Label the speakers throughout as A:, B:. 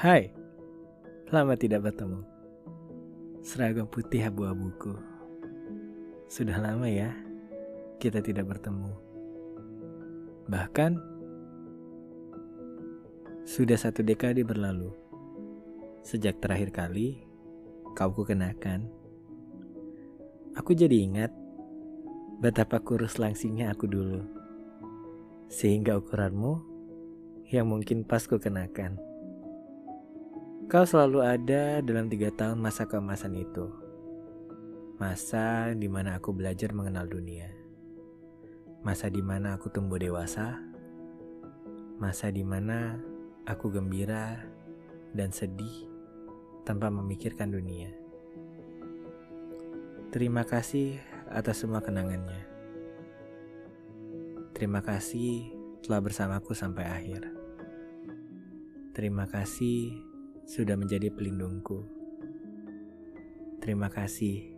A: Hai, lama tidak bertemu. Seragam putih abu-abuku. Sudah lama ya kita tidak bertemu. Bahkan sudah satu dekade berlalu sejak terakhir kali kau kukenakan. Aku jadi ingat betapa kurus langsingnya aku dulu. Sehingga ukuranmu yang mungkin pas kukenakan. Kau selalu ada dalam tiga tahun masa keemasan itu. Masa di mana aku belajar mengenal dunia. Masa di mana aku tumbuh dewasa. Masa di mana aku gembira dan sedih tanpa memikirkan dunia. Terima kasih atas semua kenangannya. Terima kasih telah bersamaku sampai akhir. Terima kasih sudah menjadi pelindungku. Terima kasih,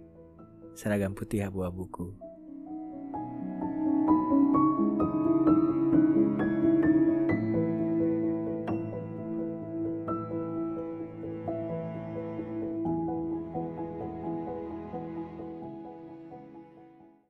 A: seragam putih abu-abuku.